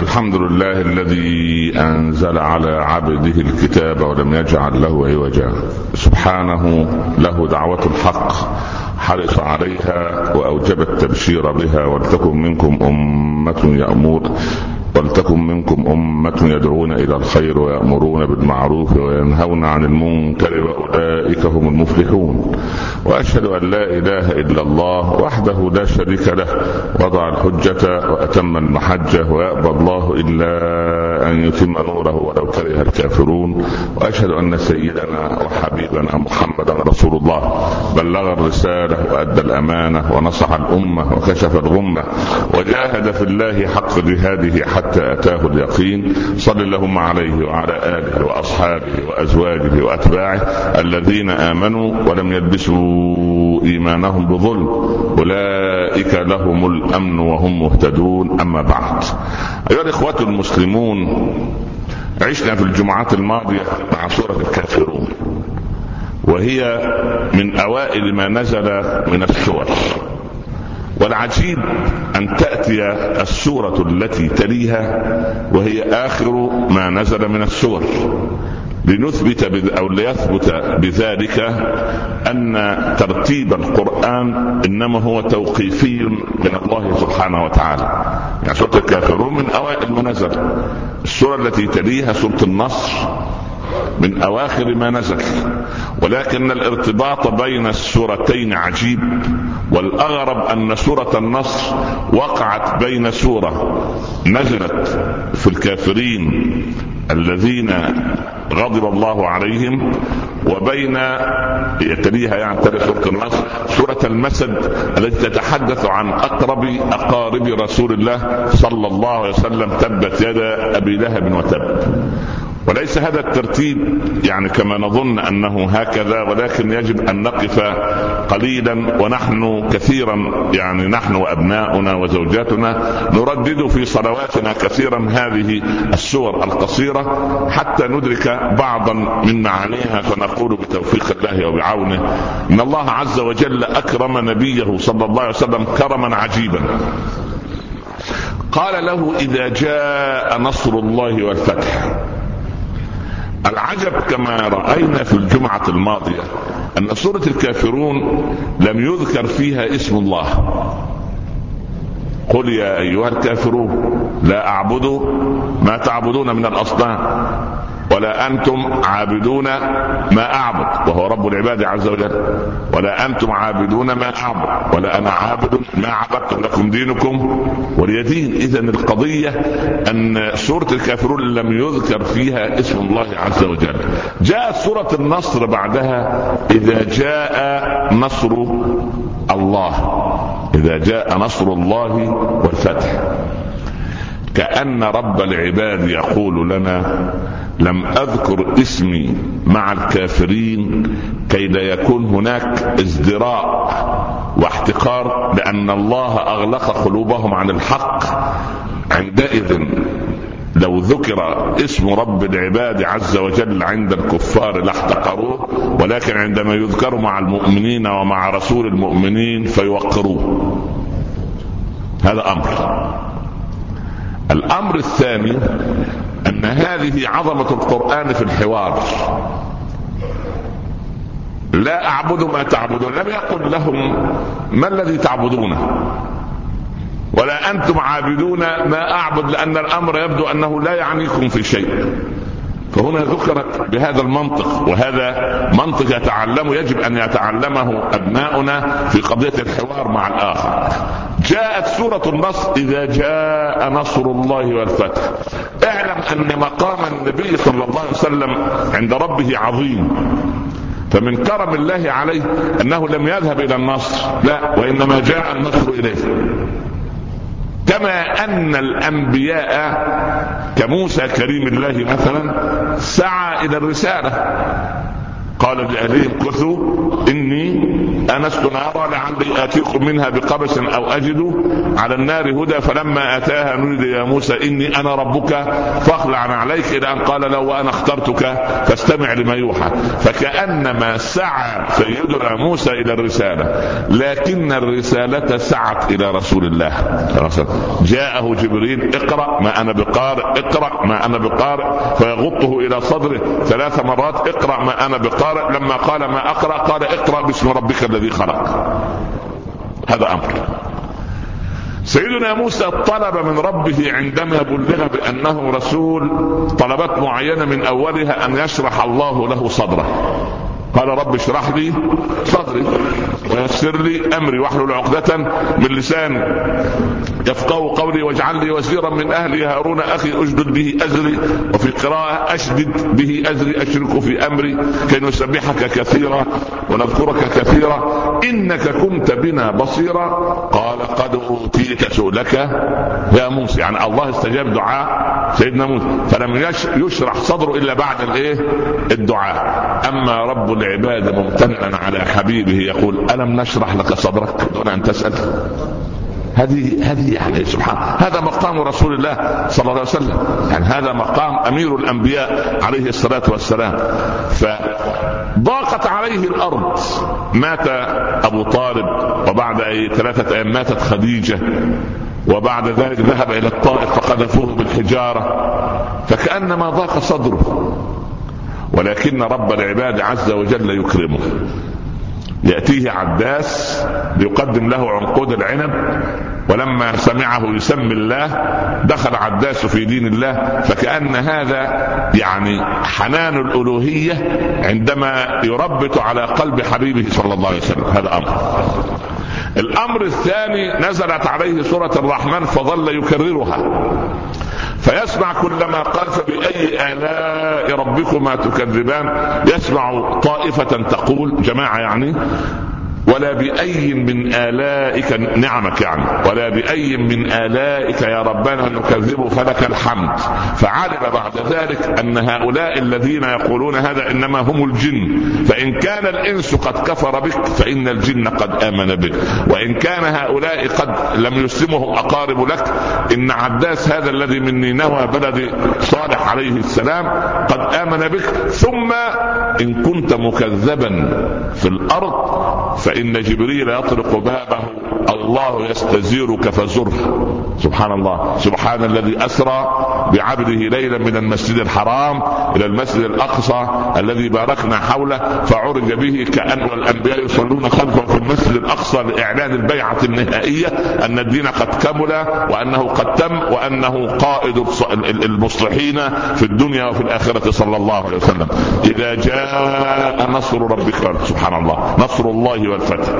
الحمد لله الذي أنزل على عبده الكتاب ولم يجعل له عوجا. سبحانه له دعوة الحق حرص عليها وأوجب التبشير بها ولتكن منكم أمة يامور ولتكن منكم أمة يدعون إلى الخير ويأمرون بالمعروف وينهون عن المنكر وأولئك هم المفلحون. وأشهد أن لا إله إلا الله وحده لا شريك له وضع الحجة وأتم المحجة ويأبى الله إلا أن يتم نوره ولو كره الكافرون. وأشهد أن سيدنا وحبيبنا محمدا رسول الله. بلغ الرسالة وأدى الأمانة ونصح الأمة وكشف الغمة وجاهد في الله حق جهاده حتى أتاه اليقين. صل اللهم عليه وعلى آله وأصحابه وأزواجه وأتباعه الذين آمنوا ولم يلبسوا إيمانهم بظلم. أولئك لهم الأمن وهم مهتدون. أما بعد. أيها الإخوة المسلمون عشنا في الجمعات الماضية مع سورة الكافرون. وهي من أوائل ما نزل من السور والعجيب أن تأتي السورة التي تليها وهي آخر ما نزل من السور. لنثبت أو ليثبت بذلك أن ترتيب القرآن إنما هو توقيفي من الله سبحانه وتعالى. يعني سورة الكافرون من أوائل ما نزل. السورة التي تليها سورة النصر من أواخر ما نزل. ولكن الارتباط بين السورتين عجيب والأغرب أن سورة النصر وقعت بين سورة نزلت في الكافرين الذين غضب الله عليهم وبين يتليها يعني تلي سورة النصر سورة المسد التي تتحدث عن أقرب أقارب رسول الله صلى الله عليه وسلم تبت يدا أبي لهب وتب. وليس هذا الترتيب يعني كما نظن أنه هكذا ولكن يجب أن نقف قليلا ونحن كثيرا يعني نحن وأبناؤنا وزوجاتنا نردد في صلواتنا كثيرا هذه السور القصيرة حتى ندرك بعضا من معانيها فنقول بتوفيق الله وبعونه إن الله عز وجل أكرم نبيه صلى الله عليه وسلم كرما عجيبا. قال له إذا جاء نصر الله والفتح. العجب كما رأينا في الجمعة الماضية أن سورة الكافرون لم يذكر فيها اسم الله. قل يا أيها الكافرون لا أعبد ما تعبدون من الأصنام ولا أنتم عابدون ما أعبد وهو رب العباد عز وجل ولا أنتم عابدون ما أعبد ولا أنا عابد ما عبدتم لكم دينكم ولي دين. اذا القضية أن سورة الكافرون لم يذكر فيها اسم الله عز وجل. جاءت سورة النصر بعدها إذا جاء نصر الله. إذا جاء نصر الله والفتح. كأن رب العباد يقول لنا لم أذكر اسمي مع الكافرين كي لا يكون هناك ازدراء واحتقار لأن الله أغلق قلوبهم عن الحق عندئذ. لو ذكر اسم رب العباد عز وجل عند الكفار لاحتقروه ولكن عندما يذكر مع المؤمنين ومع رسول المؤمنين فيوقروه. هذا أمر. الأمر الثاني أن هذه عظمة القرآن في الحوار. لا أعبد ما تعبدون. لم يقل لهم ما الذي تعبدونه. ولا أنتم عابدون ما أعبد لأن الأمر يبدو أنه لا يعنيكم في شيء. فهنا ذكرت بهذا المنطق وهذا منطق يتعلم يجب أن يتعلمه أبناؤنا في قضية الحوار مع الآخر. جاءت سورة النصر إذا جاء نصر الله والفتح. اعلم أن مقام النبي صلى الله عليه وسلم عند ربه عظيم. فمن كرم الله عليه أنه لم يذهب إلى النصر لا وإنما جاء النصر إليه. كما أن الأنبياء كموسى كريم الله مثلا سعى إلى الرسالة. قال لأهلهم كثوا إني أنست نارا لعلي آتيكم منها بقبس أو أجد على النار هدى فلما أتاها نودي يا موسى إني أنا ربك فاخلع عليك إلى أن قال له وأنا اخترتك فاستمع لما يوحى. فكأنما سعى سيدنا موسى إلى الرسالة لكن الرسالة سعت إلى رسول الله. جاءه جبريل اقرأ ما أنا بقارئ اقرأ ما أنا بقارئ فيغطه إلى صدره ثلاث مرات اقرأ ما أنا بقارئ لما قال ما أقرأ قال اقرأ باسم ربك الذي خلق. هذا أمر. سيدنا موسى طلب من ربه عندما بلغ بأنه رسول طلبات معينة من أولها أن يشرح الله له صدره. قال رب اشرح لي صدري ويسر لي أمري واحلل عقدة من لساني يفقه قولي واجعل لي وزيرا من أهلي هارون أخي أشدد به أزري وفي قراءة أشدد به أزري أشرك في أمري كي نسبحك كثيرا ونذكرك كثيرا إنك كنت بنا بصيرا. قال قد أوتيت سؤلك يا موسى. يعني الله استجاب دعاء سيدنا موسى. فلم يشرح صدره إلا بعد الإيه؟ الدعاء. أما رب العباد ممتنا على حبيبه يقول ألم نشرح لك صدرك دون أن تسأل؟ هذه هذه يعني سبحان هذا مقام رسول الله صلى الله عليه وسلم. يعني هذا مقام أمير الأنبياء عليه الصلاة والسلام. فضاقت عليه الأرض. مات أبو طالب وبعد ثلاثة أيام ماتت خديجة وبعد ذلك ذهب إلى الطائف فقذفوه بالحجارة. فكأنما ضاق صدره. ولكن رب العباد عز وجل يكرمه. يأتيه عباس ليقدم له عنقود العنب ولما سمعه يسمي الله دخل عباس في دين الله فكأن هذا يعني حنان الألوهية عندما يربط على قلب حبيبه صلى الله عليه وسلم. هذا أمر. الأمر الثاني نزلت عليه سورة الرحمن فظل يكررها. فيسمع كلما قال فبأي آلاء ربكما تكذبان. يسمع طائفة تقول جماعة يعني ولا بأي من آلائك نعمك يعني. ولا بأي من آلائك يا ربنا نكذب فلك الحمد. فعلم بعد ذلك أن هؤلاء الذين يقولون هذا إنما هم الجن. فإن كان الإنس قد كفر بك فإن الجن قد آمن بك. وإن كان هؤلاء قد لم يسلمهم أقارب لك إن عداس هذا الذي من نينوى بلد صالح عليه السلام قد آمن بك. ثم إن كنت مكذبا في الأرض فإن جبريل يطرق بابه الله يستزيرك فزره. سبحان الله سبحان الذي أسرى بعبده ليلا من المسجد الحرام إلى المسجد الأقصى الذي باركنا حوله فعرج به كأن الأنبياء يصلون خلفه في المسجد الأقصى لإعلان البيعة النهائية أن الدين قد كمل وأنه قد تم وأنه قائد المصلحين في الدنيا وفي الآخرة صلى الله عليه وسلم. إذا جاء نصر ربك سبحان الله. نصر الله والفتح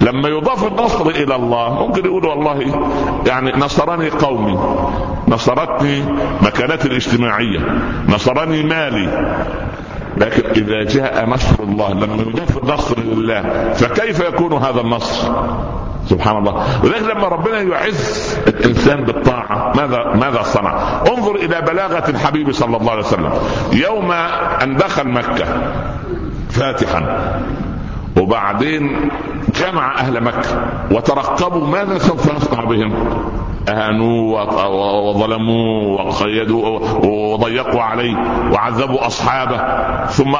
لما يضاف النصر إلى الله ممكن يقول والله يعني نصرني قومي نصرتني مكانتي الاجتماعية نصرني مالي. لكن إذا جاء نصر الله لما يضاف النصر لله فكيف يكون هذا النصر؟ سبحان الله. ولذلك لما ربنا يعز الإنسان بالطاعة ماذا ماذا صنع؟ انظر إلى بلاغة الحبيب صلى الله عليه وسلم. يوم أن دخل مكة فاتحا. وبعدين جمع أهل مكة وترقبوا ماذا سوف يصنع بهم؟ اهانوه وظلموه وقيدوا وضيقوا عليه وعذبوا أصحابه ثم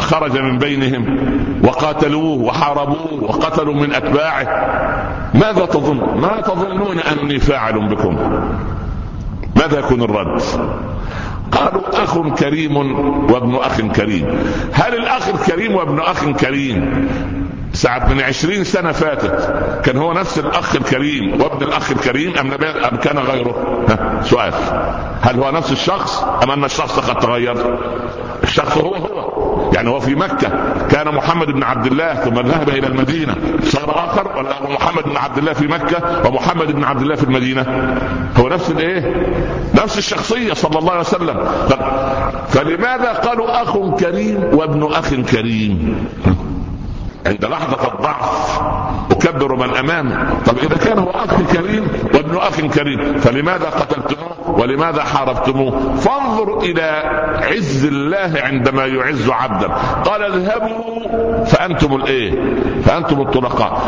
خرج من بينهم وقاتلوه وحاربوه وقتلوا من أتباعه. ماذا تظن؟ ما تظنون أني فاعل بكم؟ ماذا يكون الرد؟ قالوا أخ كريم وابن أخ كريم. هل الأخ الكريم وابن أخ كريم؟ ساعة من عشرين سنة فاتت. كان هو نفس الأخ الكريم. وابن الأخ الكريم أم, أم كان غيره؟ سؤال. هل هو نفس الشخص أم أن الشخص قد تغير؟ الشخص هو هو. يعني هو في مكة. كان محمد بن عبد الله ثم ذهب إلى المدينة. صار آخر ولا محمد بن عبد الله في مكة ومحمد بن عبد الله في المدينة؟ هو نفس الإيه؟ نفس الشخصية صلى الله عليه وسلم. فلماذا قالوا أخ كريم وابن أخ كريم؟ عند لحظة الضعف أكبر من أمامي. طب إذا كان هو أخ كريم وابن أخ كريم فلماذا قتلتموه ولماذا حاربتموه؟ فانظر إلى عز الله عندما يعز عبدا قال اذهبوا فأنتم الإيه؟ فأنتم الطلقاء.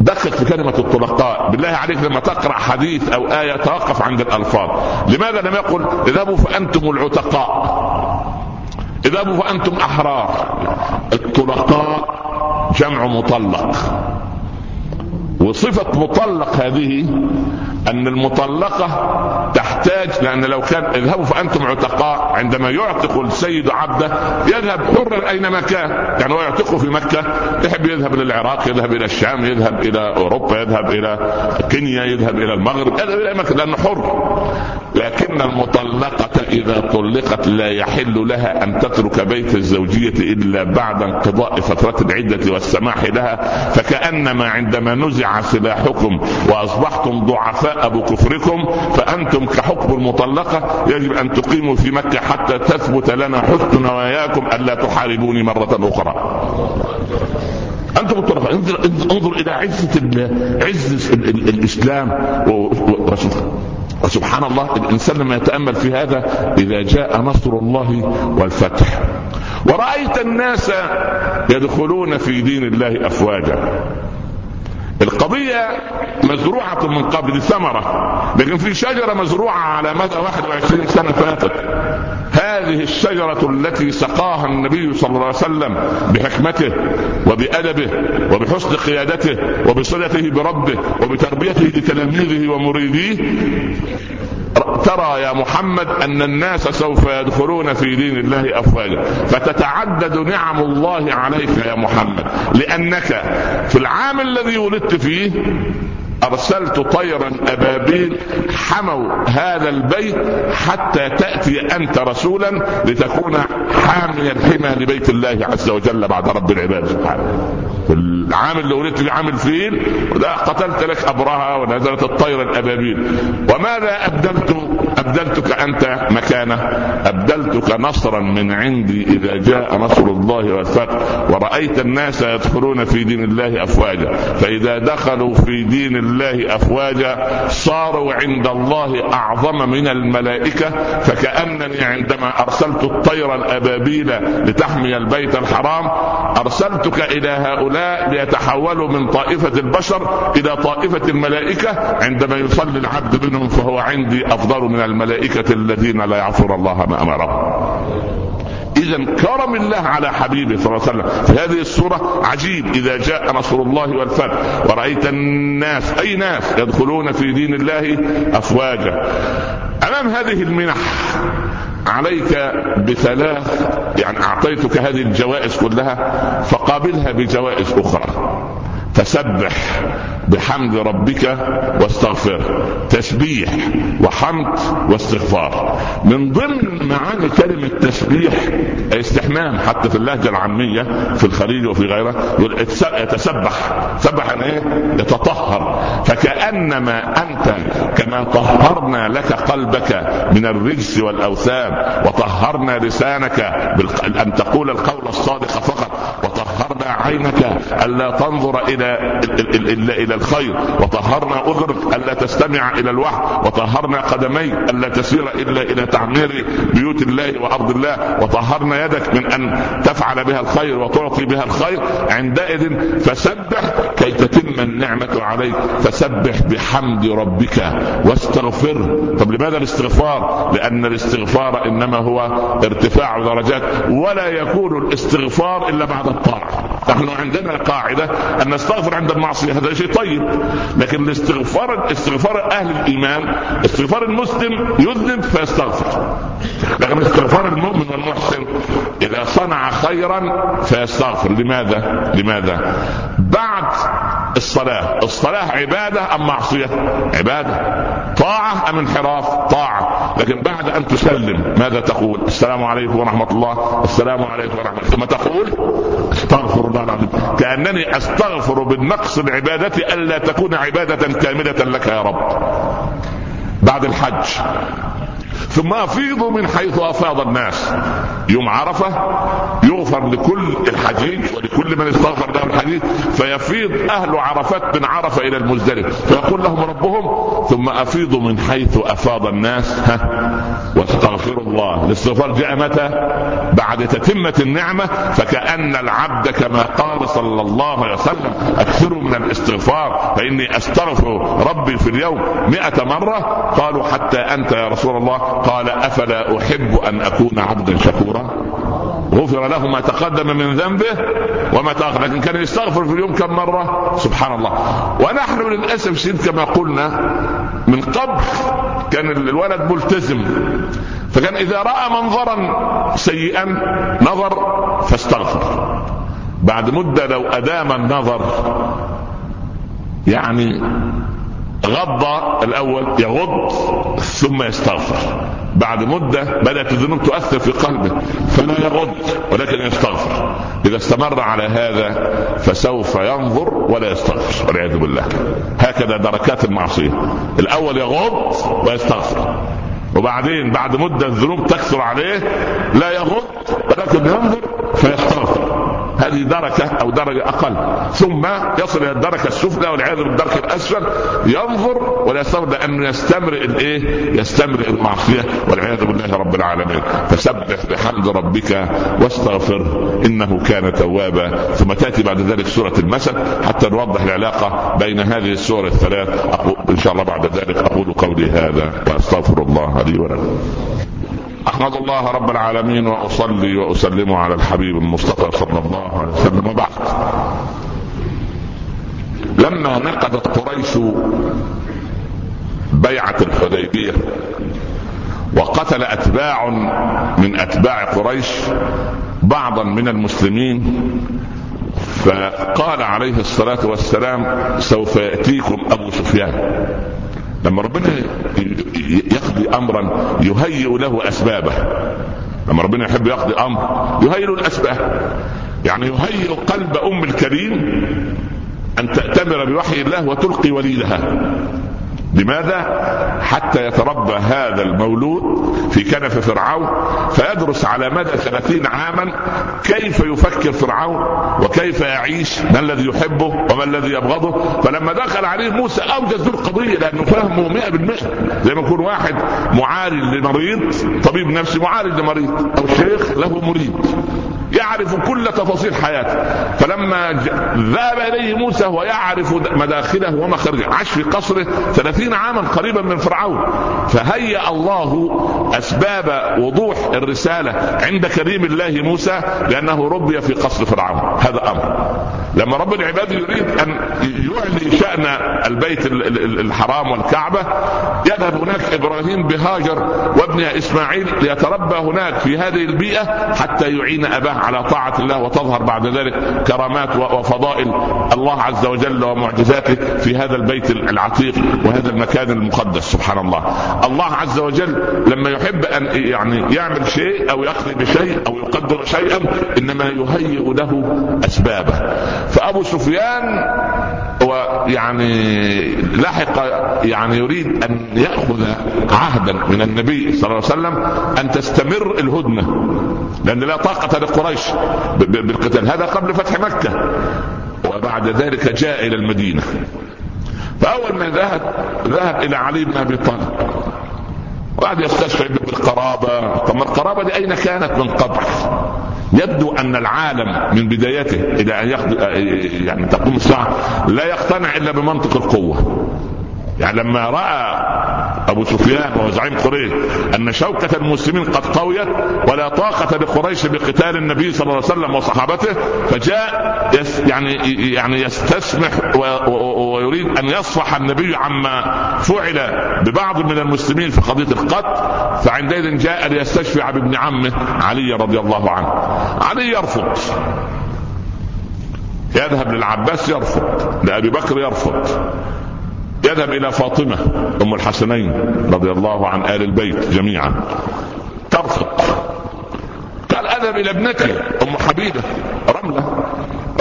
دقق في كلمة الطلقاء. بالله عليك لما تقرأ حديث أو آية توقف عند الألفاظ. لماذا لم يقل اذهبوا فأنتم العتقاء؟ اذهبوا فأنتم أحرار. الطلقاء جمع مطلق. وصفة مطلق هذه أن المطلقة تحتاج لأن لو كان اذهبوا فأنتم عتقاء. عندما يعتق السيد عبده يذهب حرا أينما كان يعني هو يعتقه في مكة. يحب يذهب إلى العراق يذهب إلى الشام يذهب إلى أوروبا يذهب إلى كينيا يذهب إلى المغرب يذهب إلى مكة لأنه حر. لكن المطلقة إذا طلقت لا يحل لها أن تترك بيت الزوجية إلا بعد انقضاء فترة العدة والسماح لها فكأنما عندما نزع سلاحكم وأصبحتم ضعفاء بكفركم فأنتم كحكم المطلقة يجب أن تقيموا في مكة حتى تثبت لنا حسن نواياكم ألا تحاربوني مرة أخرى. أنتم الطرفاء انظر, انظر إلى عزة عزة الإسلام. وسبحان الله الإنسان لما يتأمل في هذا إذا جاء نصر الله والفتح. ورأيت الناس يدخلون في دين الله أفواجا. القضية مزروعة من قبل ثمرة لكن في شجرة مزروعة على مدى 21 سنة فاتت. هذه الشجرة التي سقاها النبي صلى الله عليه وسلم بحكمته وبأدبه وبحسن قيادته وبصلته بربه وبتربيته لتلاميذه ومريديه ترى يا محمد أن الناس سوف يدخلون في دين الله أفواجا. فتتعدد نعم الله عليك يا محمد لأنك في العام الذي ولدت فيه أرسلت طيرا أبابيل حموا هذا البيت حتى تأتي أنت رسولا لتكون حامي الحمى لبيت الله عز وجل بعد رب العباد. سبحانه العام اللي ولدت في عام الفيل قتلت لك ابرهه ونزلت الطير الأبابيل. وماذا أبدلت؟ أبدلتك أنت مكانه. أبدلتك نصرا من عندي إذا جاء نصر الله والفتح. ورأيت الناس يدخلون في دين الله أفواجا. فإذا دخلوا في دين الله أفواجا صاروا عند الله أعظم من الملائكة فكأنني عندما أرسلت الطير الأبابيل لتحمي البيت الحرام أرسلتك إلى هؤلاء ليتحولوا من طائفة البشر إلى طائفة الملائكة عندما يصلي العبد منهم فهو عندي أفضل من الملائكة الذين لا يعصون الله ما أمرهم. إذا كرم الله على حبيبه صلى الله عليه وسلم. في هذه السوره عجيب إذا جاء نصر الله والفتح. ورأيت الناس أي ناس يدخلون في دين الله أفواجا. أمام هذه المنح عليك بثلاث يعني أعطيتك هذه الجوائز كلها فقابلها بجوائز أخرى. فسبح بحمد ربك واستغفره تسبيح وحمد واستغفار. من ضمن معاني كلمة تسبيح استحمام حتى في اللهجة العامية في الخليج وفي غيره يتسبح. سبح يعني إيه؟ يتطهر. فكأنما أنت كما طهرنا لك قلبك من الرجس والأوثان وطهرنا لسانك أن تقول القول الصادق فقط. عينك ألا تنظر إلى إلى الخير. وطهرنا أذنك ألا تستمع إلى الوحي. وطهرنا قدمي ألا تسير إلا إلى تعمير بيوت الله وأرض الله. وطهرنا يدك من أن تفعل بها الخير وتعطي بها الخير. عندئذ فسبح كي تتم النعمة عليك. فسبح بحمد ربك واستغفره طب لماذا الاستغفار؟ لأن الاستغفار إنما هو ارتفاع درجات. ولا يكون الاستغفار إلا بعد الطاعة. نحن عندنا قاعدة أن نستغفر عند المعصية هذا شيء طيب. لكن الاستغفار استغفار أهل الإيمان استغفار المسلم يذنب فيستغفر. لكن استغفار المؤمن والمحسن إذا صنع خيرا فيستغفر. لماذا؟ لماذا؟ بعد الصلاة. الصلاة عبادة أم معصية؟ عبادة. طاعة أم انحراف؟ طاعة. لكن بعد أن تسلم ماذا تقول؟ السلام عليكم ورحمة الله. السلام عليكم ورحمة الله. ثم تقول أستغفر الله العظيم. كأنني أستغفر بالنقص العبادة ألا تكون عبادة كاملة لك يا رب. بعد الحج. ثم أفيضوا من حيث أفاض الناس. يوم عرفة يغفر لكل الحجيج ولكل من استغفر له الحديث فيفيض أهل عرفات من عرفة إلى المزدلف. فيقول لهم ربهم ثم أفيضوا من حيث أفاض الناس. ها. واستغفروا الله. الاستغفار جاء متى؟ بعد تتمة النعمة. فكأن العبد كما قال صلى الله عليه وسلم اكثروا من الاستغفار فإني أستغفر ربي في اليوم مئة مرة. قالوا حتى أنت يا رسول الله. قال أفلا أحب أن أكون عبدا شكورا؟ غفر له ما تقدم من ذنبه وما تأخر. لكن كان يستغفر في اليوم كم مرة؟ سبحان الله ونحن للأسف الشديد كما قلنا من قبل كان الولد ملتزم. فكان إذا رأى منظرا سيئا نظر فاستغفر. بعد مدة لو أدام النظر يعني غض الأول يغض ثم يستغفر. بعد مدة بدأت الذنوب تؤثر في قلبه فلا يغض ولكن يستغفر. إذا استمر على هذا فسوف ينظر ولا يستغفر والعياذ بالله. هكذا دركات المعصية. الأول يغض ويستغفر. وبعدين بعد مدة الذنوب تكثر عليه لا يغض ولكن ينظر هذه دركة أو درجة أقل. ثم يصل إلى الدركة السفلى والعياذ بالدرك الأسفل. ينظر ولا يستمر لأنه يستمرئ الإيه؟ يستمرئ المعصية والعياذ بالله رب العالمين. فسبح بحمد ربك واستغفر إنه كان توابا. ثم تأتي بعد ذلك سورة المسد حتى نوضح العلاقة بين هذه السور الثلاث. أقول إن شاء الله بعد ذلك أقول قولي هذا وأستغفر الله لي ولكم. أحمد الله رب العالمين وأصلي وأسلم على الحبيب المصطفى صلى الله عليه وسلم. وبعد. لما نقضت قريش بيعة الحديبية وقتل أتباع من أتباع قريش بعضا من المسلمين فقال عليه الصلاة والسلام سوف يأتيكم أبو سفيان. لما ربنا يقضي امرا يهيئ له أسبابه. لما ربنا يحب يقضي أمر يهيئ له الأسباب. يعني يهيئ قلب أم الكريم أن تأتمر بوحي الله وتلقي وليدها. لماذا؟ حتى يتربى هذا المولود في كنف فرعون فيدرس على مدى ثلاثين عاما كيف يفكر فرعون وكيف يعيش ما الذي يحبه وما الذي يبغضه. فلما دخل عليه موسى أوجز له القضية لأنه فهمه 100% زي ما يكون واحد معالج لمريض طبيب نفسي معالج لمريض أو شيخ له مريد يعرف كل تفاصيل حياته. فلما ذهب إليه موسى ويعرف مداخله ومخارجه عاش في قصره 30 عاما قريبا من فرعون. فهيأ الله أسباب وضوح الرسالة عند كريم الله موسى لأنه ربي في قصر فرعون. هذا أمر. لما رب العباد يريد أن يعلي شأن البيت الحرام والكعبة يذهب هناك إبراهيم بهاجر وابنها إسماعيل ليتربى هناك في هذه البيئة حتى يعين أباه. على طاعة الله وتظهر بعد ذلك كرامات وفضائل الله عز وجل ومعجزاته في هذا البيت العتيق وهذا المكان المقدس. سبحان الله. الله عز وجل لما يحب أن يعني يعمل شيء أو يقضي بشيء أو يقدر شيئا إنما يهيئ له أسبابه. فأبو سفيان ويعني لحق يعني يريد أن يأخذ عهدا من النبي صلى الله عليه وسلم أن تستمر الهدنة لأن لا طاقة لقريش. بالقتال. هذا قبل فتح مكة. وبعد ذلك جاء إلى المدينة. فأول ما ذهب ذهب إلى علي بن أبي طالب. وقعد يستشفع بالقرابة. طب ما القرابة دي أين كانت من قبل؟ يبدو أن العالم من بدايته إلى أن. يعني تقوم الساعة لا يقتنع إلا بمنطق القوة. يعني لما رأى أبو سفيان وهو زعيم قريش أن شوكة المسلمين قد قويت ولا طاقة لقريش بقتال النبي صلى الله عليه وسلم وصحابته فجاء يس يعني يعني يستسمح ويريد أن يصفح النبي عما فعل ببعض من المسلمين في قضية القتل فعندئذ جاء ليستشفع بابن عمه علي رضي الله عنه. علي يرفض. يذهب للعباس يرفض لأبي بكر يرفض. يذهب إلى فاطمة أم الحسنين رضي الله عن آل البيت جميعا. ترفض. قال أذهب إلى ابنتي أم حبيبة رملة.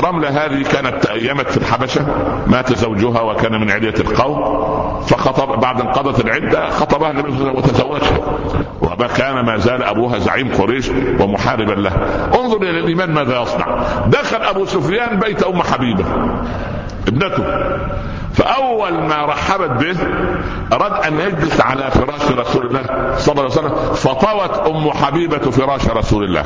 رملة هذه كانت تأيمت في الحبشة. مات زوجها وكان من علية القوم. فخطب بعد انقضت العدة خطبها النبي صلى وتزوجها. وما كان ما زال أبوها زعيم قريش ومحاربا له. انظر إلى الإيمان ماذا يصنع. دخل أبو سفيان بيت أم حبيبة. ابنته. فأول ما رحبت به أراد أن يجلس على فراش رسول الله صلى الله عليه وسلم فطوت أم حبيبة فراش رسول الله.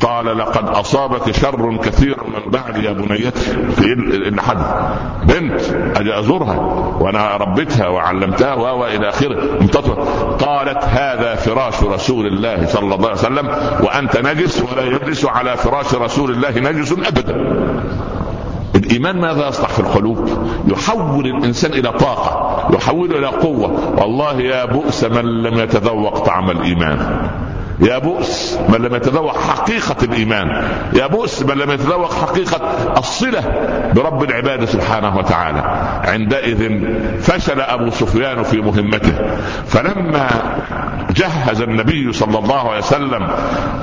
قال لقد أصابك شر كثير من بعد يا بنيتي في إن حد بنت أجي أزورها وأنا ربيتها وعلمتها والى آخره. قالت هذا فراش رسول الله صلى الله عليه وسلم وأنت نجس ولا يجلس على فراش رسول الله نجس أبدا. الإيمان ماذا يصنع في القلوب؟ يحول الإنسان إلى طاقة يحوله إلى قوة. والله يا بؤس من لم يتذوق طعم الإيمان. يا بؤس من لم يتذوق حقيقة الإيمان. يا بؤس من لم يتذوق حقيقة الصلة برب العباد سبحانه وتعالى. عندئذ فشل أبو سفيان في مهمته. فلما جهز النبي صلى الله عليه وسلم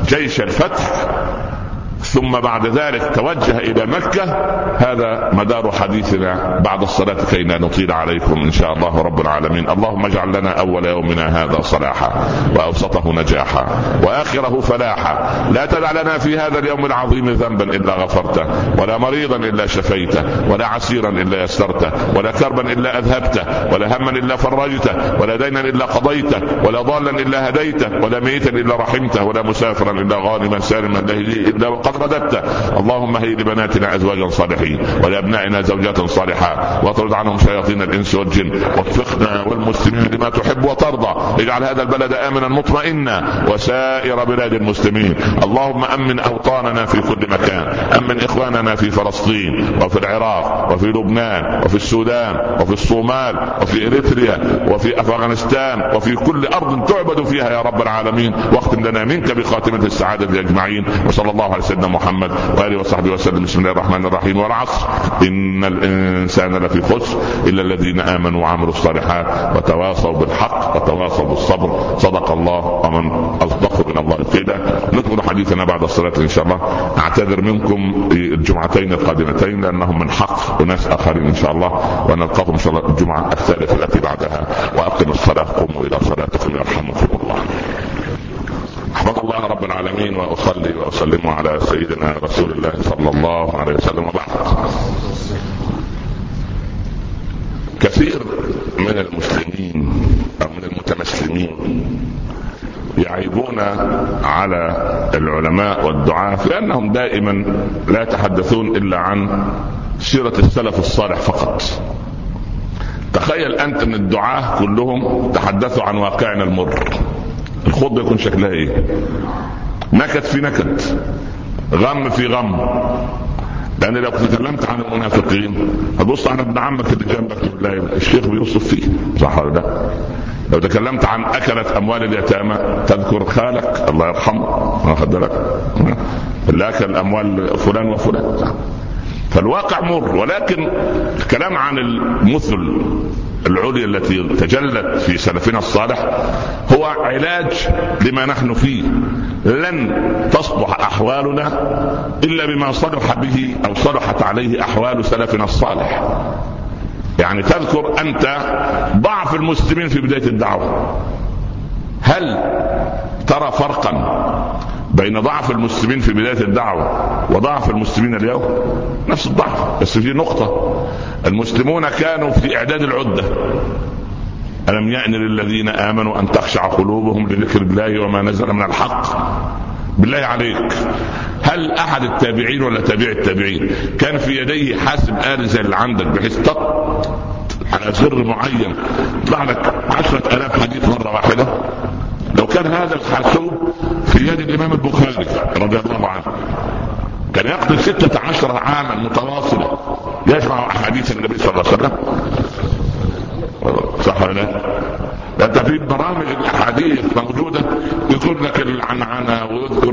جيش الفتح ثم بعد ذلك توجه إلى مكة. هذا مدار حديثنا بعد الصلاة كي لا نطيل عليكم إن شاء الله رب العالمين. اللهم اجعل لنا أول يومنا هذا صلاحا وأوسطه نجاحا وآخره فلاحا. لا تدع لنا في هذا اليوم العظيم ذنبا إلا غفرته ولا مريضا إلا شفيته ولا عسيرا إلا يسرته ولا كربا إلا أذهبته ولا هما إلا فرجته ولا دينا إلا قضيته ولا ضالا إلا هديته ولا ميتا إلا رحمته ولا مسافرا إلا غانما سالما إلا وقد رددت. اللهم هي لبناتنا أزواجا صالحين ولأبنائنا زوجات صالحات واطرد عنهم شياطين الإنس والجن وفقنا والمسلمين لما تحب وترضى. اجعل هذا البلد آمنا مطمئنا وسائر بلاد المسلمين. اللهم أمن أوطاننا في كل مكان. أمن إخواننا في فلسطين وفي العراق وفي لبنان وفي السودان وفي الصومال وفي إريتريا وفي أفغانستان وفي كل أرض تعبد فيها يا رب العالمين. واختم لنا منك بخاتمة السعادة أجمعين. وصلى الله على سيدنا محمد وآله وصحبه وسلم. بسم الله الرحمن الرحيم. والعصر. إن الإنسان لفي خسر إلا الذين آمنوا وعملوا الصالحات وتواصوا بالحق وتواصوا بالصبر. صدق الله ومن أصدق من الله قيلا نكمل حديثنا بعد الصلاة إن شاء الله. أعتذر منكم الجمعتين القادمتين لأنهم من حق وناس آخرين إن شاء الله. ونلقاكم إن شاء الله الجمعة الثالثة التي بعدها. وأقم الصلاة. قوموا إلى صلاتكم يرحمكم الله. الله رب العالمين وأصلي وأسلم على سيدنا رسول الله صلى الله عليه وسلم. وبعد. كثير من المسلمين أو من المتمسلمين يعيبون على العلماء والدعاة لأنهم دائما لا يتحدثون إلا عن سيرة السلف الصالح فقط. تخيل أنت أن الدعاة كلهم تحدثوا عن واقعنا المر. الخطبه يكون شكلها إيه؟ نكد في نكد. غم في غم. لأن لو تكلمت عن المنافقين هتبص على ابن عمك اللي جنبك تقول الشيخ بيوصف فيه. صح ولا لا؟ لو تكلمت عن اكلت أموال اليتامى تذكر خالك الله يرحمه واخد بالك اللي اكل اموال فلان وفلان. فالواقع مر ولكن الكلام عن المثل العليا التي تجلت في سلفنا الصالح هو علاج لما نحن فيه. لن تصلح أحوالنا إلا بما صلح به أو صلحت عليه أحوال سلفنا الصالح. يعني تذكر أنت ضعف المسلمين في بداية الدعوة. هل ترى فرقا بين ضعف المسلمين في بداية الدعوة وضعف المسلمين اليوم؟ نفس الضعف بس في نقطة. المسلمون كانوا في إعداد العدة. ألم يأن للذين آمنوا أن تخشع قلوبهم لذكر الله وما نزل من الحق؟ بالله عليك. هل أحد التابعين ولا تابع التابعين كان في يديه حاسب آلي زي اللي عندك بحيث على زر معين. يطلع لك عشرة آلاف حديث مرة واحدة. لو كان هذا الحاسوب في يد الإمام البخاري رضي الله عنه كان يقضي ستة عشر عاما متواصلة يجمع أحاديث النبي صلى الله عليه وسلم. صح ولا لا؟ انت في برامج الأحاديث موجودة يذكر لك العنعنة ويذكر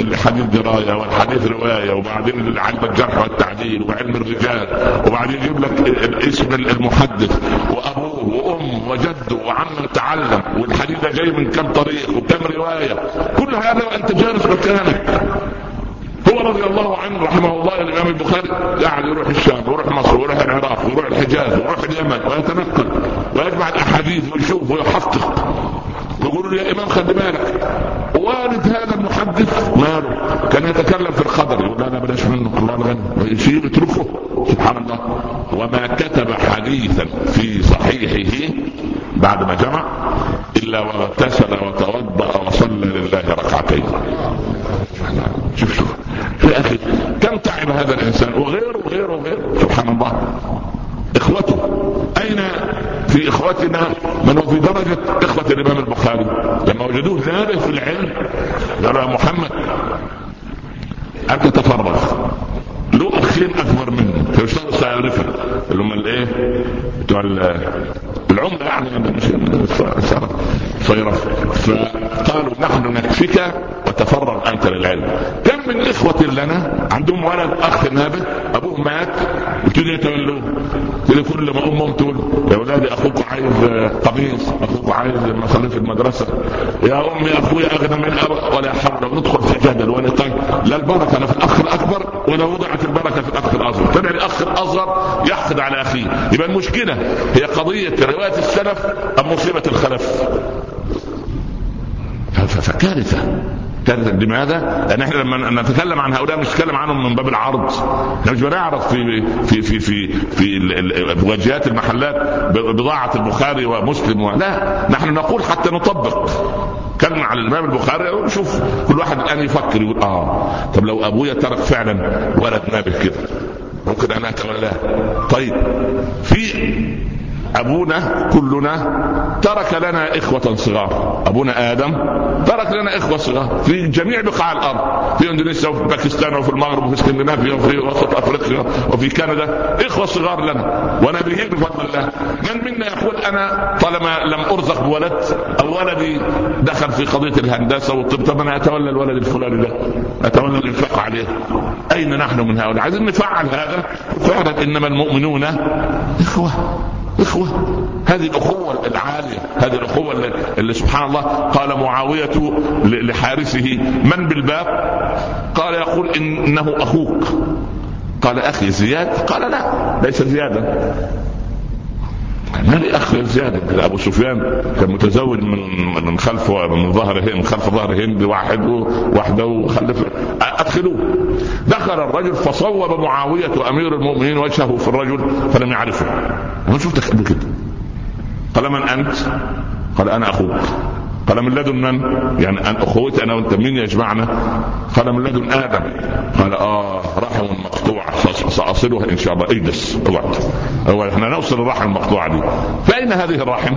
الحديث دراية والحديث رواية وبعدين علم الجرح والتعديل وعلم الرجال وبعدين يجيب لك اسم المحدث وأبوه وأمه وجده وعمن تعلم والحديث ده جاي من كم طريق وكم رواية كل هذا وأنت جالس مكانك رضي الله عنه رحمه الله الإمام البخاري قاعد يروح الشام ويروح مصر ويروح العراق ويروح الحجاز ويروح اليمن ويتنقل ويجمع الأحاديث ويشوف ويحقق. يقولوا يا إمام خلي بالك والد هذا المحدث ماله؟ كان يتكلم في الخضر يقول لا بلاش منه الله الغني يشيل يتركه. سبحان الله. وما كتب حديثا في صحيحه بعد ما جمع إلا واغتسل وتوضأ وصلى لله ركعتين. شوف شوف يا أخي كم تعب هذا الإنسان؟ وغيره وغيره وغيره. سبحان الله. إخوته أين في إخوتنا من هو في درجة إخوة الإمام البخاري؟ لما وجدوه ذابه في العلم يا محمد. أنت تفرغ. له أخين أكبر منه. فيشتغل سيعرفه اللي هم الإيه؟ بتوع العمله يعني مش صيرف فقالوا نحن نكفيك وتفرغ أنت للعلم. كم من إخوة لنا عندهم ولد أخ نابه أبوه مات يبتدوا يتولوه تلاقي كل ما امهم تقول يا اولادي أخوك عايز قميص أخوك عايز مصاريف المدرسة. يا أمي أخوي أغنى من أبا ولا حول. ندخل في جدل ونقاش لا البركة لا في الأخ الأكبر ولا وضعت البركة في الأخ الأصغر. طلع الأخ الأصغر يحقد على أخيه. يبقى المشكلة هي قضية روايه السلف أم مصيبة الخلف؟ فكارثة. كارثة. لماذا؟ لأن إحنا لما نتكلم عن هؤلاء مش نتكلم عنهم من باب العرض. إحنا مش بنعرض في في في في في واجهات المحلات بضاعة البخاري ومسلم. لا. نحن نقول حتى نطبق. كلمة على الإمام البخاري ونشوف كل واحد الآن يفكر يقول آه طب لو أبويا ترك فعلا ولد نابه كده ممكن أنا أتولاه؟ طيب في أبونا كلنا ترك لنا إخوة صغار. أبونا آدم ترك لنا إخوة صغار في جميع بقاع الأرض في إندونيسيا وفي باكستان وفي المغرب وفي اسكندنافيا وفي وسط أفريقيا وفي كندا. إخوة صغار لنا. ونبيين بفضل الله. من منا يقول أنا طالما لم أرزق بولد أو ولدي دخل في قضية الهندسة والطب طب أنا أتولى الولد الفلاني ده. أتولى الإنفاق عليه. أين نحن من هؤلاء؟ عايزين نفعل هذا. فعلا إنما المؤمنون إخوة. إخوة هذه الأخوة العالية هذه الأخوة اللي, سبحان الله قال معاوية لحارسه من بالباب؟ قال يقول إنه أخوك. قال أخي زياد؟ قال لا ليس زيادا. ما لي اخ زياد أبو سفيان كان متزوج من من خلف من ظهر من خلف ظهر هند واحد وحده وخلف أدخلوه. دخل الرجل فصوب معاوية أمير المؤمنين وجهه في الرجل فلم يعرفه. ما شفتك قبل كده. قال من أنت؟ قال أنا أخوك. قال من لدن من؟ يعني أن أخوتي أنا وأنت مين يجمعنا؟ قال من لدن آدم. قال آه رحم مقطوعة. سأصلها إن شاء الله. اجلس اقعد. هو إحنا نوصل الرحم المقطوعة دي. فأين هذه الرحم؟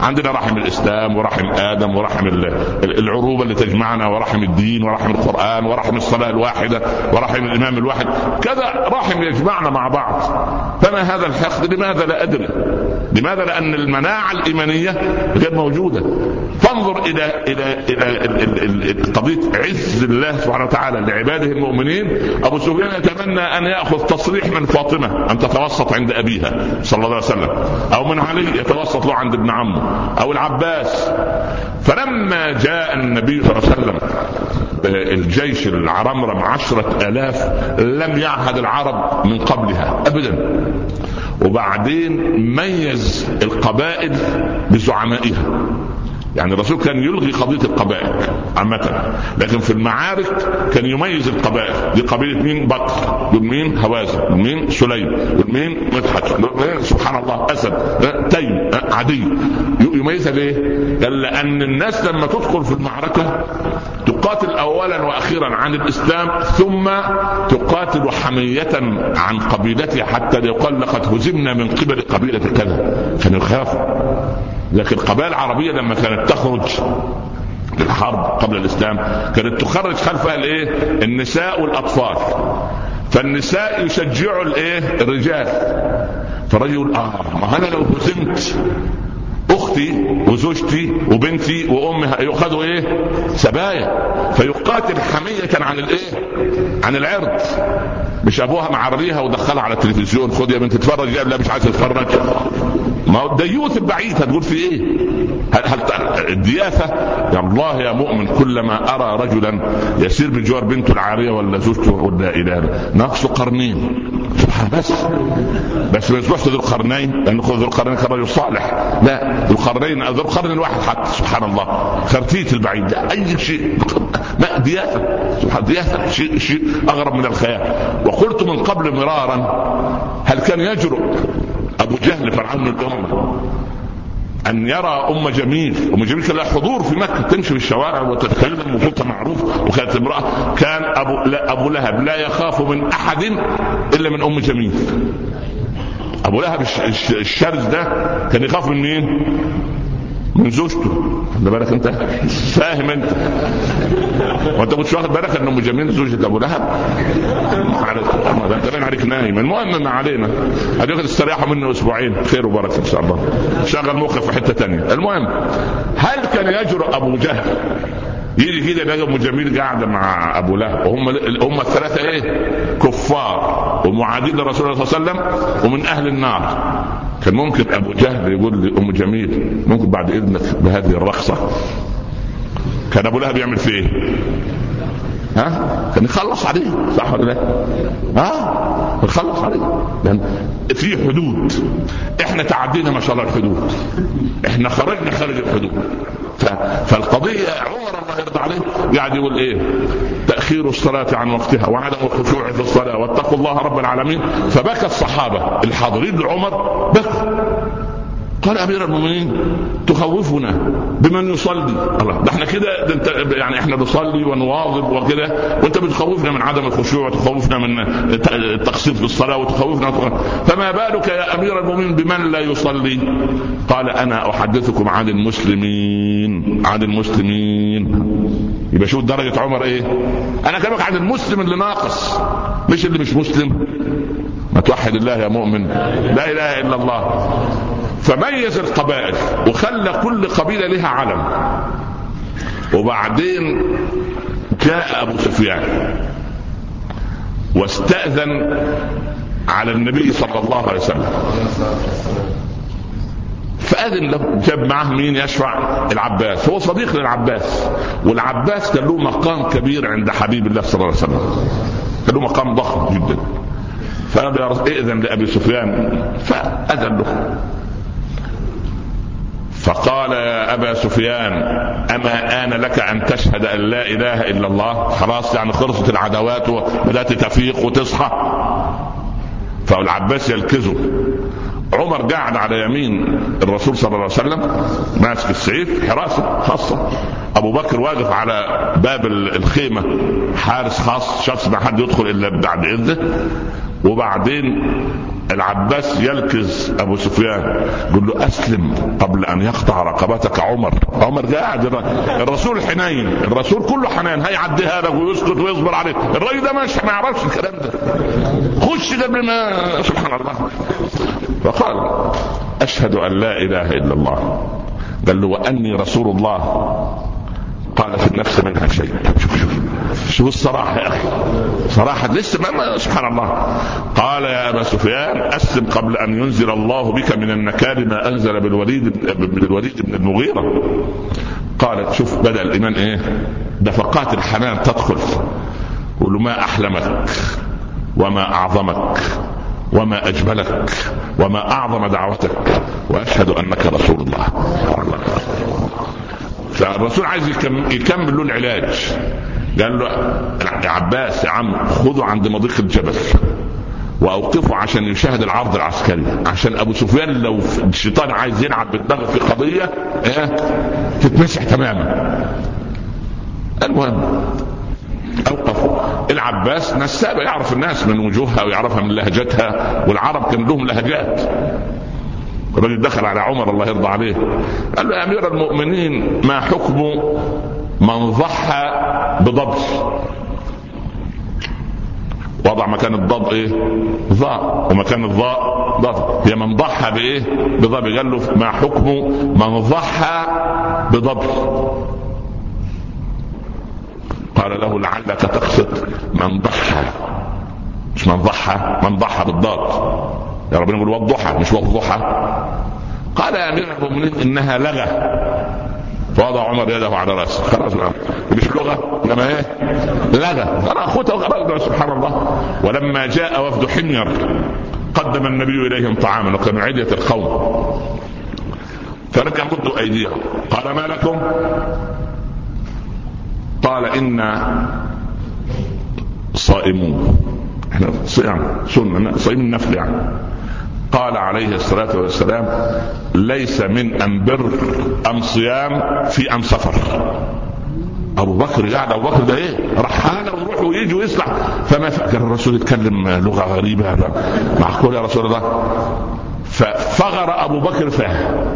عندنا رحم الإسلام ورحم آدم ورحم العروبة اللي تجمعنا ورحم الدين ورحم القرآن ورحم الصلاة الواحدة ورحم الإمام الواحد. كذا رحم يجمعنا مع بعض. فما هذا الحقد؟ لماذا لا أدري. لماذا؟ لأن المناعة الإيمانية غير موجودة. فانظر إلى إلى إلى قضيه عز الله سبحانه وتعالى لعباده المؤمنين. أبو سفيان يتمنى أن يأخذ تصريح من فاطمة أن تتوسط عند أبيها صلى الله عليه وسلم أو من علي يتوسط له عند ابن عمه أو العباس. فلما جاء النبي صلى الله عليه وسلم الجيش العرمرم عشرة آلاف لم يعهد العرب من قبلها أبدا. وبعدين ميز القبائل بزعمائها. يعني الرسول كان يلغي قضيه القبائل عامة لكن في المعارك كان يميز القبائل دي قبيله مين؟ بكر دول مين؟ هوازن دول مين؟ سليم دول مين؟ مدحت سبحان الله أسد تيم عدي. يميزها ليه؟ قال لأن الناس لما تدخل في المعركة تقاتل اولا وأخيرا عن الإسلام ثم تقاتل حمية عن قبيلتها حتى يقال لقد هزمنا من قبل قبيلة كذا. كانوا يخافوا لكن القبائل العربية لما كانت تخرج للحرب قبل الإسلام كانت تخرج خلفها الايه؟ النساء والأطفال فالنساء يشجعوا الإيه؟ الرجال فالرجل آه ما أنا لو هزمت أختي وزوجتي وبنتي وامي يؤخذوا إيه؟ سبايا فيقاتل حمية عن الإيه؟ عن العرض مش أبوها معريها ودخلها على التلفزيون خد يا بنت تتفرج لا مش عايز تتفرج ما هو الديوث البعيد هتقول في إيه؟ هل, الدياثة؟ يا الله يا مؤمن كلما أرى رجلا يسير بجوار بنته العارية ولا زوجته ولا إله نقص قرنين. سبحان بس. بس ما يصبحش ذو القرنين لأن ذو القرنين كان رجل صالح. لا ذو القرنين ذو القرن الواحد حتى. سبحان الله. خرتيت البعيد. أي شيء. ما دياثة. سبحان دياثة. شيء شيء أغرب من الخيال. وقلت من قبل مرارا هل كان يجرؤ؟ أبو جهل فرعون الأمة أن يرى أم جميل أم جميل كان لها حضور في مكة تمشي في الشوارع وتتكلم وصوتها معروف وكانت امرأة كان أبو لا أبو لهب لا يخاف من أحد إلا من أم جميل أبو لهب الشرز ده كان يخاف من مين؟ من زوجته. خد بالك انت. فاهم انت. وانت كنتش واخد بالك ان ام جميل زوجة أبو لهب. ده عليك نايم. المهم ما علينا. هديك تستريحوا منه أسبوعين. خير وبركة إن شاء الله. شغل مخك في حتة ثانية المهم هل كان يجرؤ أبو جهل يجي كده يلاقي ام جميل قاعدة مع أبو لهب وهم هم الثلاثة إيه؟ كفار ومعادين لرسول الله صلى الله عليه وسلم ومن أهل النار كان ممكن أبو جهل يقول لأم جميل ممكن بعد إذنك بهذه الرخصة كان أبو لهب يعمل فيه إيه؟ ها؟ كان يخلص عليه. صح ولا لا؟ ها؟ يخلص عليه. لأن في حدود. إحنا تعدينا ما شاء الله الحدود. إحنا خرجنا خارج الحدود. فالقضية عمر الله يرضى عليه قاعد يقول إيه؟ تأخير الصلاة عن وقتها وعدم الخشوع في الصلاة واتقوا الله رب العالمين. فبكى الصحابة الحاضرين لعمر بكوا قال أمير المؤمنين تخوفنا بمن يصلي. الله ده إحنا كده ده أنت يعني إحنا بنصلي ونواظب وكده وأنت بتخوفنا من عدم الخشوع وتخوفنا من التقصير في الصلاة وتخوفنا فما بالك يا أمير المؤمنين بمن لا يصلي؟ قال أنا أحدثكم عن المسلمين عن المسلمين. يبقى شوف درجة عمر إيه؟ أنا كلامك عن المسلم اللي ناقص مش اللي مش مسلم. ما توحد الله يا مؤمن. لا إله إلا الله. فميز القبائل وخلى كل قبيلة لها علم. وبعدين جاء أبو سفيان واستأذن على النبي صلى الله عليه وسلم. فأذن له جاب معه مين؟ يشفع العباس. هو صديق للعباس. والعباس كان له مقام كبير عند حبيب الله صلى الله عليه وسلم. كان له مقام ضخم جدا. فقال ائذن لأبي سفيان فأذن له. فقال يا أبا سفيان أما آن لك أن تشهد أن لا إله إلا الله؟ خلاص يعني خلصت العداوات وبدات تفيق وتصحى. فالعباس يلكزه. عمر قاعد على يمين الرسول صلى الله عليه وسلم ماسك السيف حراسه خاصة. أبو بكر واقف على باب الخيمة حارس خاص شخص ما حد يدخل إلا بعد إذنه. وبعدين العباس يلكز أبو سفيان يقول له أسلم قبل أن يقطع رقبتك عمر. عمر قاعد الرسول حنين الرسول كله حنان هيعديها لك ويسكت ويصبر عليك الراجل ده مش ما يعرفش الكلام ده. خش قبل ما سبحان الله. فقال أشهد أن لا إله إلا الله. قال له وأني رسول الله. قال في النفس منها شيء. شوف شوف شوف. الصراحة يا أخي. صراحة لسه ما سبحان الله. قال يا أبا سفيان أسلم قبل أن ينزل الله بك من النكال ما أنزل بالوليد من الوليد بن المغيرة. قال شوف بدأ الإيمان إيه؟ دفقات الحنان تدخل. قول ما أحلمك. وما أعظمك وما أجملك وما أعظم دعوتك وأشهد أنك رسول الله. فالرسول عايز يكمل له العلاج. قال له يا عباس يا عم خذوا عند مضيق الجبل وأوقفوا عشان يشاهد العرض العسكري. عشان أبو سفيان لو الشيطان عايز يلعب بالدغ في قضية إيه تتمسح تماما. المهم اوقفوا العباس نسابة يعرف الناس من وجوهها ويعرفها من لهجتها والعرب كان لهم لهجات. الرجل دخل على عمر الله يرضى عليه. قال له يا أمير المؤمنين ما حكم من ضحى بضبط؟ وضع مكان الضاد إيه؟ ضاء. ومكان الضاء ضاد هي من ضحى بإيه؟ بضبط. قال له ما حكم من ضحى بضبط؟ قال له لعلك تقصد من ضحى. مش من ضحى من ضحى بالضاد. يا ربنا يقول والضحى مش والضحى. قال يا أمير المؤمنين إنها لغة. فوضع عمر يده على رأسه. خلاص مش لغة إنما إيه؟ لغة. خذها سبحان الله. ولما جاء وفد حمير قدم النبي إليهم طعاما وكانوا عدة القوم. فلم يمدوا أيديهم. قال ما لكم؟ قال أنا صائمون. إحنا صيام سنة صيام النفل يعني. قال عليه الصلاة والسلام ليس من أم بر أم صيام في أم سفر. أبو بكر قاعد أبو بكر ده إيه؟ رحالة ويروح ويجي ويصلح. فما فكر الرسول يتكلم لغة غريبة معقول يا رسول الله؟ ففغر أبو بكر فهم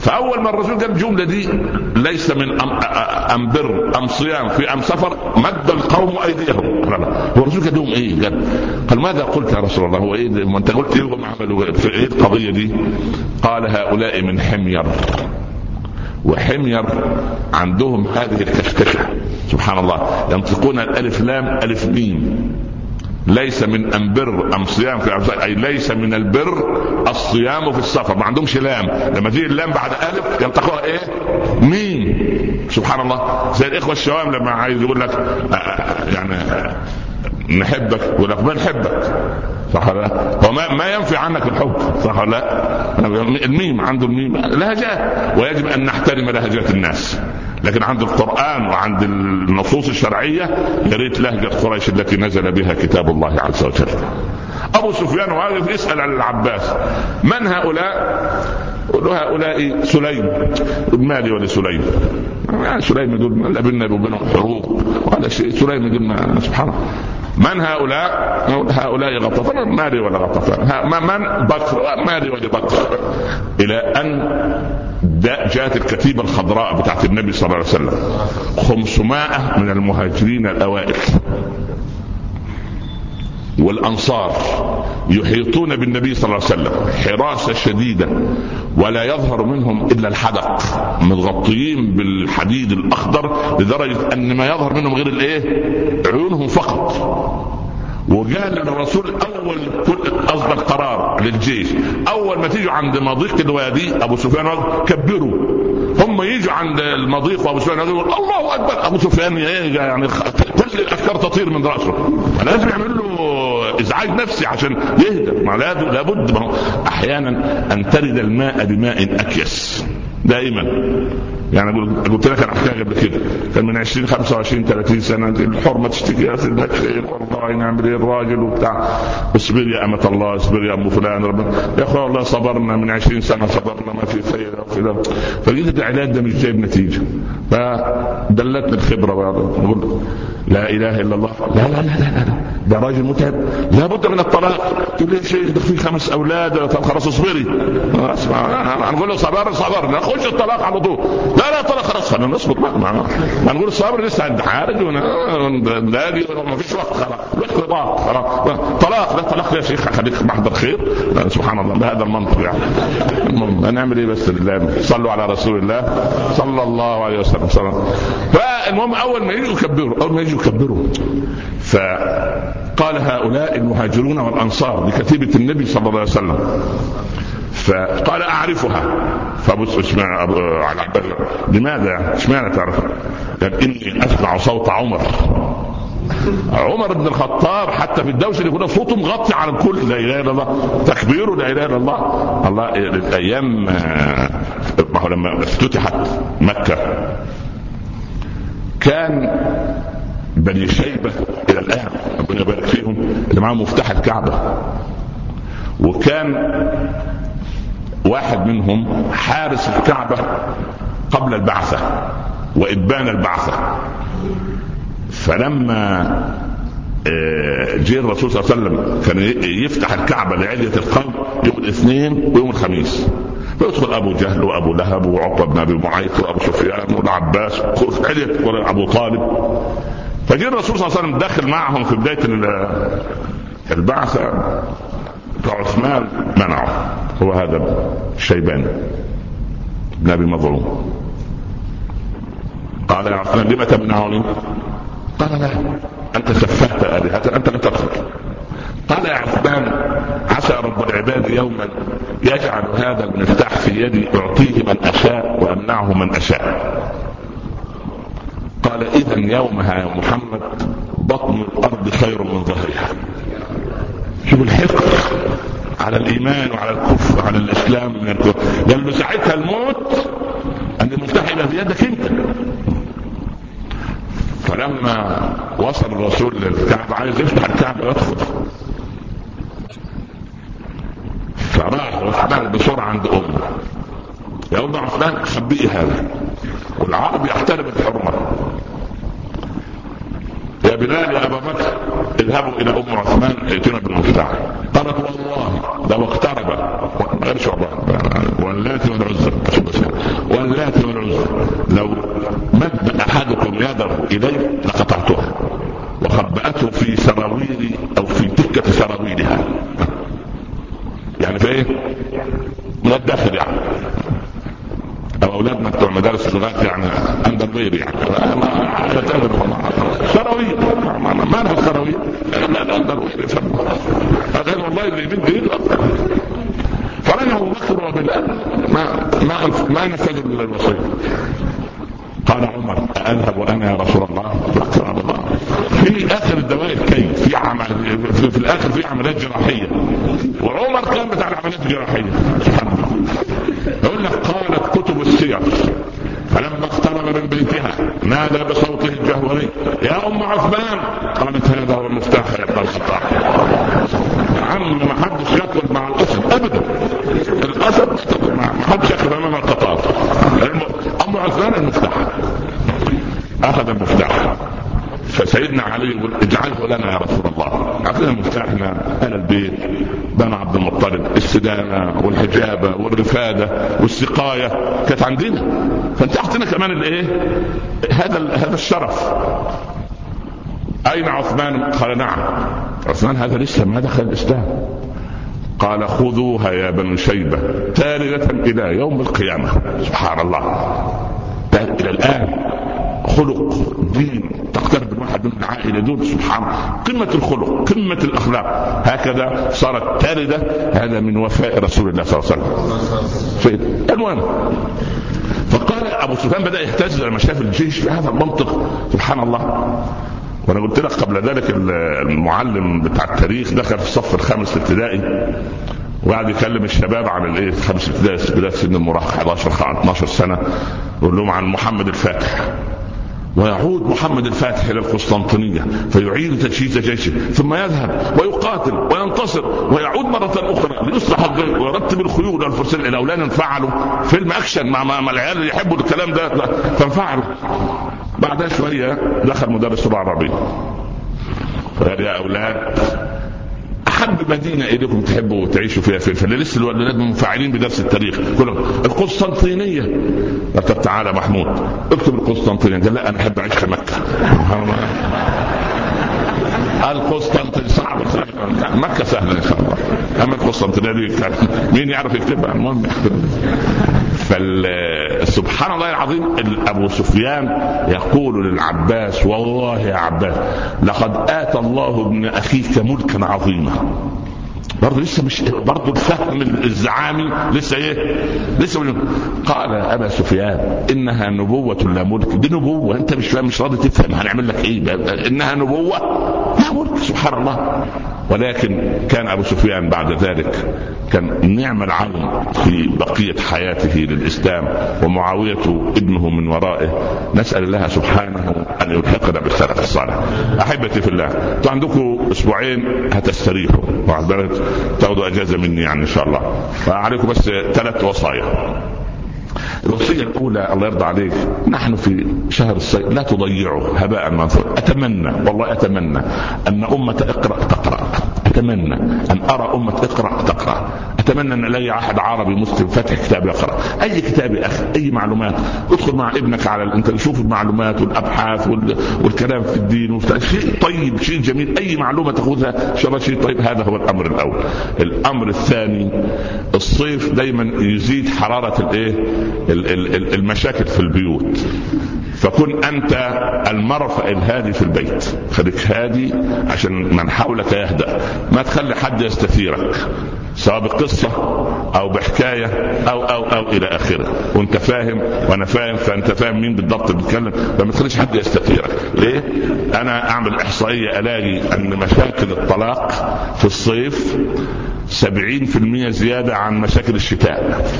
فأول ما الرسول قال الجمله دي ليس من أم, أم بر أم صيام في أم سفر مد القوم أيديهم. هو الرسول قال لهم إيه؟ قال قال ماذا قلت يا رسول الله؟ هو إيه؟ ما أنت قلت إيه؟ عملوا؟ في إيه القضية دي؟ قال هؤلاء من حمير. وحمير عندهم هذه الكشكشه سبحان الله. ينطقون الألف لام ألف ميم. ليس من امبر امصيام في أي ليس من البر الصيام في السفر. ما عندهمش لام. لما تيجي اللام بعد ألف ينطقوها إيه؟ مين سبحان الله. زي الإخوة الشوام لما عايز يقول لك آه، آه، يعني آه، نحبك يقول لك منحبك صح ولا لا؟ هو ما, ينفي عنك الحب. صح ولا لا؟ الميم عنده الميم. لهجات. ويجب أن نحترم لهجات الناس. لكن عند القرآن وعند النصوص الشرعية يا ريت لهجة قريش التي نزل بها كتاب الله عز وجل. أبو سفيان واقف يسأل عن العباس. من هؤلاء؟ هؤلاء سليم. مالي ولسليم يعني سليم دول لا بيننا وبينهم حروب. ولا شيء. سليم دول سبحان الله. من هؤلاء؟ هؤلاء غطفان مالي ولا غطفان من بكر مالي ولا بكر. إلى أن جاءت الكتيبة الخضراء بتاعت النبي صلى الله عليه وسلم. 500 من المهاجرين الأوائل. والأنصار يحيطون بالنبي صلى الله عليه وسلم حراسة شديدة ولا يظهر منهم إلا الحدق متغطيين بالحديد الأخضر لدرجة أن ما يظهر منهم غير الإيه؟ عيونهم فقط. وقال الرسول أول أصدر قرار للجيش أول ما تيجوا عند مضيق الوادي أبو سفيان كبروا. هم يجوا عند المضيق وأبو سفيان يقول الله أكبر. أبو سفيان يعني كل الافكار تطير من رأسه. لازم يعمل له ازعاج نفسي عشان يهدى ما لابد ما أحيانا أن ترد الماء بماء اكيس دائما. يعني قلت لك أنا حكايه قبل كده. كان من 20 25 30 سنة الحرمة تشتكي يا سيدنا والله نعمل إيه الراجل وبتاع. اصبر يا أمة الله اصبر يا أم فلان ربنا يا اخوان والله صبرنا من 20 سنة صبرنا ما في خير فلقيت العلاج ده مش جايب نتيجة. فدلتني الخبرة بقول لا إله إلا الله. لا لا لا لا, لا. ده راجل متعب. لابد من الطلاق. تقول لي يا شيخ ده في خمس أولاد طب خلاص اصبري هنقول له صبر صبر. نخش الطلاق على طول. لا لا طلاق خلاص خلينا نصبر ما, ما, ما. نقول الصبر لسه عند حارج ونلاقي ما فيش وقت خلاص. خلاص. طلاق لا طلاق يا شيخ خليك محضر خير. سبحان الله بهذا المنطق يعني. هنعمل إيه بس لله صلوا على رسول الله صلى الله عليه وسلم. فالمهم أول ما يجوا يكبروا أول ما يجوا يكبروا فقال هؤلاء المهاجرون والأنصار لكتيبة النبي صلى الله عليه وسلم فقال أعرفها. فابو اسمع على لماذا؟ اشمعنى تعرفها؟ قال إني أسمع صوت عمر. عمر بن الخطاب حتى في الدوشة اللي كنا صوته مغطي على الكل. لا إله إلا الله. تكبيره لا إله إلا الله. الله الأيام ما هو لما افتتحت مكة كان بني شيبة إلى الآن ربنا يبارك فيهم اللي معاهم مفتاح الكعبة. وكان واحد منهم حارس الكعبة قبل البعثة وإبان البعثة. فلما آه، جه الرسول صلى الله عليه وسلم كان يفتح الكعبة لعلية القوم يوم الاثنين ويوم الخميس. فيدخل أبو جهل وأبو لهب وعقبة بن أبي معيط وأبو سفيان والعباس علية ابو طالب. فجاء الرسول صلى الله عليه وسلم داخل معهم في بداية البعثة. فعثمان منعه. هو هذا الشيباني. بن أبي مظلوم. قال يا عثمان لم تمنعني؟ قال لا. أنت سفهت الهه أنت لا تدخل قال يا عثمان عسى رب العباد يوما يجعل هذا المفتاح في يدي اعطيه من أشاء وامنعه من أشاء. قال اذا يومها يا محمد بطن الأرض خير من ظهرها. شوف الحقد على الإيمان وعلى الكفر وعلى الإسلام من الكفر. لأنه ساعتها الموت أن المفتاح يبقى في يدك أنت. فلما وصل الرسول للكعبة عايز يفتح الكعبة ويدخل فراح عثمان بسرعة عند أمه. يا ام عثمان خبئي هذا. والعرب يحترم الحرمة. يا بلال يا أبا بكر اذهبوا إلى أم عثمان ائتنا بالمفتاح. قالت والله لو اقترب قالش والله واللاتي والعزى واللاتي والعزى لو مد أحدكم يده إلي لقطعتها وخبأته في سراويل أو في تكة سراويلها. يعني في إيه؟ من الداخل يعني. أو أولادنا بتوع مدارس اللغات يعني underwear يعني. سراويل ما لها سراويل لا لا under هذا والله اللي يمد ايده فرجع ابو بكر ما ما ما نفذوا الوصيه قال عمر أذهب وأنا يا رسول الله. يا الله. في آخر الدوائر كيف؟ في عمل في, في الآخر في عمليات جراحية. وعمر كان بتاع العمليات الجراحية. سبحان الله. يقول لك قالت السير فلما اقترب من بيتها نادى بصوته الجهوري يا أم عثمان! قالت هذا هو المفتاح يا ابن الخطاب. عم ما حدش ياكل مع الاسد ابدا. الاسد ما حدش ياكل امام القطار أم عثمان المفتاح. أخذ المفتاح. فسيدنا علي يقول اجعله لنا يا رسول الله. أعطينا مفتاحنا أهل البيت بني عبد المطلب السدانه والحجابة والرفادة والسقاية كانت عندنا. فأنت أعطينا كمان الإيه؟ هذا هذا الشرف. أين عثمان؟ قال نعم. عثمان هذا لسه ما دخل الإسلام. قال خذوها يا بنو شيبة تاركه إلى يوم القيامة. سبحان الله. إلى الآن. خلق دين تقترب الواحد من العائلة دول سبحان قمة الخلق قمة الأخلاق. هكذا صارت تاردة هذا من وفاء رسول الله صلى الله عليه وسلم. المهم فقال أبو سفيان بدأ يهتز لما شاف الجيش بهذا المنطق. سبحان الله. وأنا قلت لك قبل ذلك المعلم بتاع التاريخ دخل في الصف الخامس الابتدائي. وقعد يكلم الشباب عن الايه خمس ابتدائي بداية سن المراهقة 11 12 سنة. يقول لهم عن محمد الفاتح. ويعود محمد الفاتح إلى القسطنطينية فيعيد تجهيز جيشه ثم يذهب ويقاتل وينتصر ويعود مرة أخرى ليصلح ويرتب الخيول والفرسان الاولاد انفعلوا فيلم أكشن مع, مع العيال اللي يحبوا الكلام ده فانفعلوا بعدها شوية دخل مدرس اللغة العربيه قال يا أولاد احب مدينه اليكم تحبوا تعيشوا فيها فاللي لسه الولاد منفعلين بدرس التاريخ كلهم القسطنطينية. قلت تعالى محمود اكتب القسطنطينية. قال لا أنا أحب أعيش في مكة. القسطنطينية صعب مكة سهلة إن شاء الله. أما القسطنطينية دي مين يعرف يكتبها؟ المهم. فسبحان الله العظيم أبو سفيان يقول للعباس والله يا عباس لقد آتى الله ابن أخيك ملكا عظيما. برضه لسه مش برضه الفهم الزعامي لسه إيه؟ لسه من... قال أبا سفيان إنها نبوة لا ملك. دي نبوة أنت مش فاهم مش راضي تفهم. هنعمل لك إيه؟ إنها نبوة لا ملك. سبحان الله. ولكن كان أبو سفيان بعد ذلك كان نعم العون في بقية حياته للإسلام ومعاوية ابنه من ورائه. نسأل الله سبحانه أن يلحقنا بالسلف الصالح أحبتي في الله أنتوا عندكم أسبوعين هتستريحوا تاخذوا أجازة مني يعني إن شاء الله. فعليكم بس ثلاث وصايا. الوصية الأولى الله يرضى عليك نحن في شهر الصيف لا تضيعه هباء منثورا أتمنى والله أتمنى أن أمة إقرأ تقرا أتمنى أن أرى أمة اقرا تقرأ. أتمنى أن ألاقي أحد عربي مسلم فاتح كتاب يقرأ. أي كتاب يا أخي أي معلومات. ادخل مع ابنك على أنت شوف المعلومات والأبحاث والكلام في الدين شيء طيب شيء جميل. تأخذها إن شاء الله شيء طيب. هذا هو الأمر الأول. الأمر الثاني الصيف دايما يزيد حرارة الايه المشاكل في البيوت. فكن أنت المرفأ الهادي في البيت. خليك هادي عشان من حولك يهدأ. ما تخلي حد يستثيرك سواء بقصة أو بحكاية أو أو أو إلى آخره. وأنت فاهم وأنا فاهم فأنت فاهم مين بالضبط بيتكلم. فما تخليش حد يستثيرك. ليه؟ أنا أعمل إحصائية ألاقي أن مشاكل الطلاق في الصيف سبعين في المية زيادة عن مشاكل الشتاء.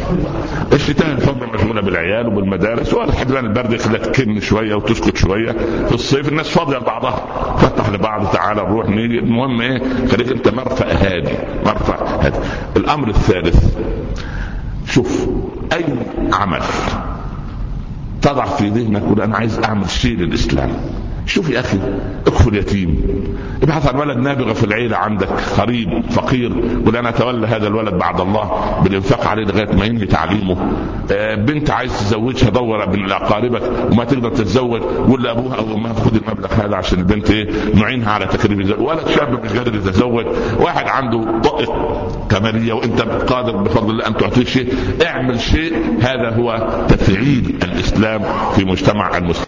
الشتاء الفضل مشغولة بالعيال وبالمدارس والحدوان البرد يخليك تكن شوية وتسكت شوية. في الصيف الناس فاضية لبعضها. فتح لبعض تعالى نروح نيجي المهم إيه؟ خليك أنت مرفأ هادي مرفأ هادي. الأمر الثالث شوف أي عمل تضع في ذهنك أنا عايز أعمل شيء للإسلام. شوف يا أخي اكفل يتيم. ابحث عن ولد نابغه في العيلة عندك قريب فقير قول أنا أتولى هذا الولد بعد الله بالإنفاق عليه لغاية ما ينهي تعليمه. آه، بنت عايز تزوجها دور من اقاربك وما تقدر تتزوج قول لأبوها أو أمها خد المبلغ هذا عشان البنت إيه نعينها على تكريم الزواج. ولد شاب مش قادر يتزوج واحد عنده ضئة كمالية وإنت قادر بفضل الله أن تعطيه شيء اعمل شيء هذا هو تفعيل الإسلام في مجتمع المسلمين.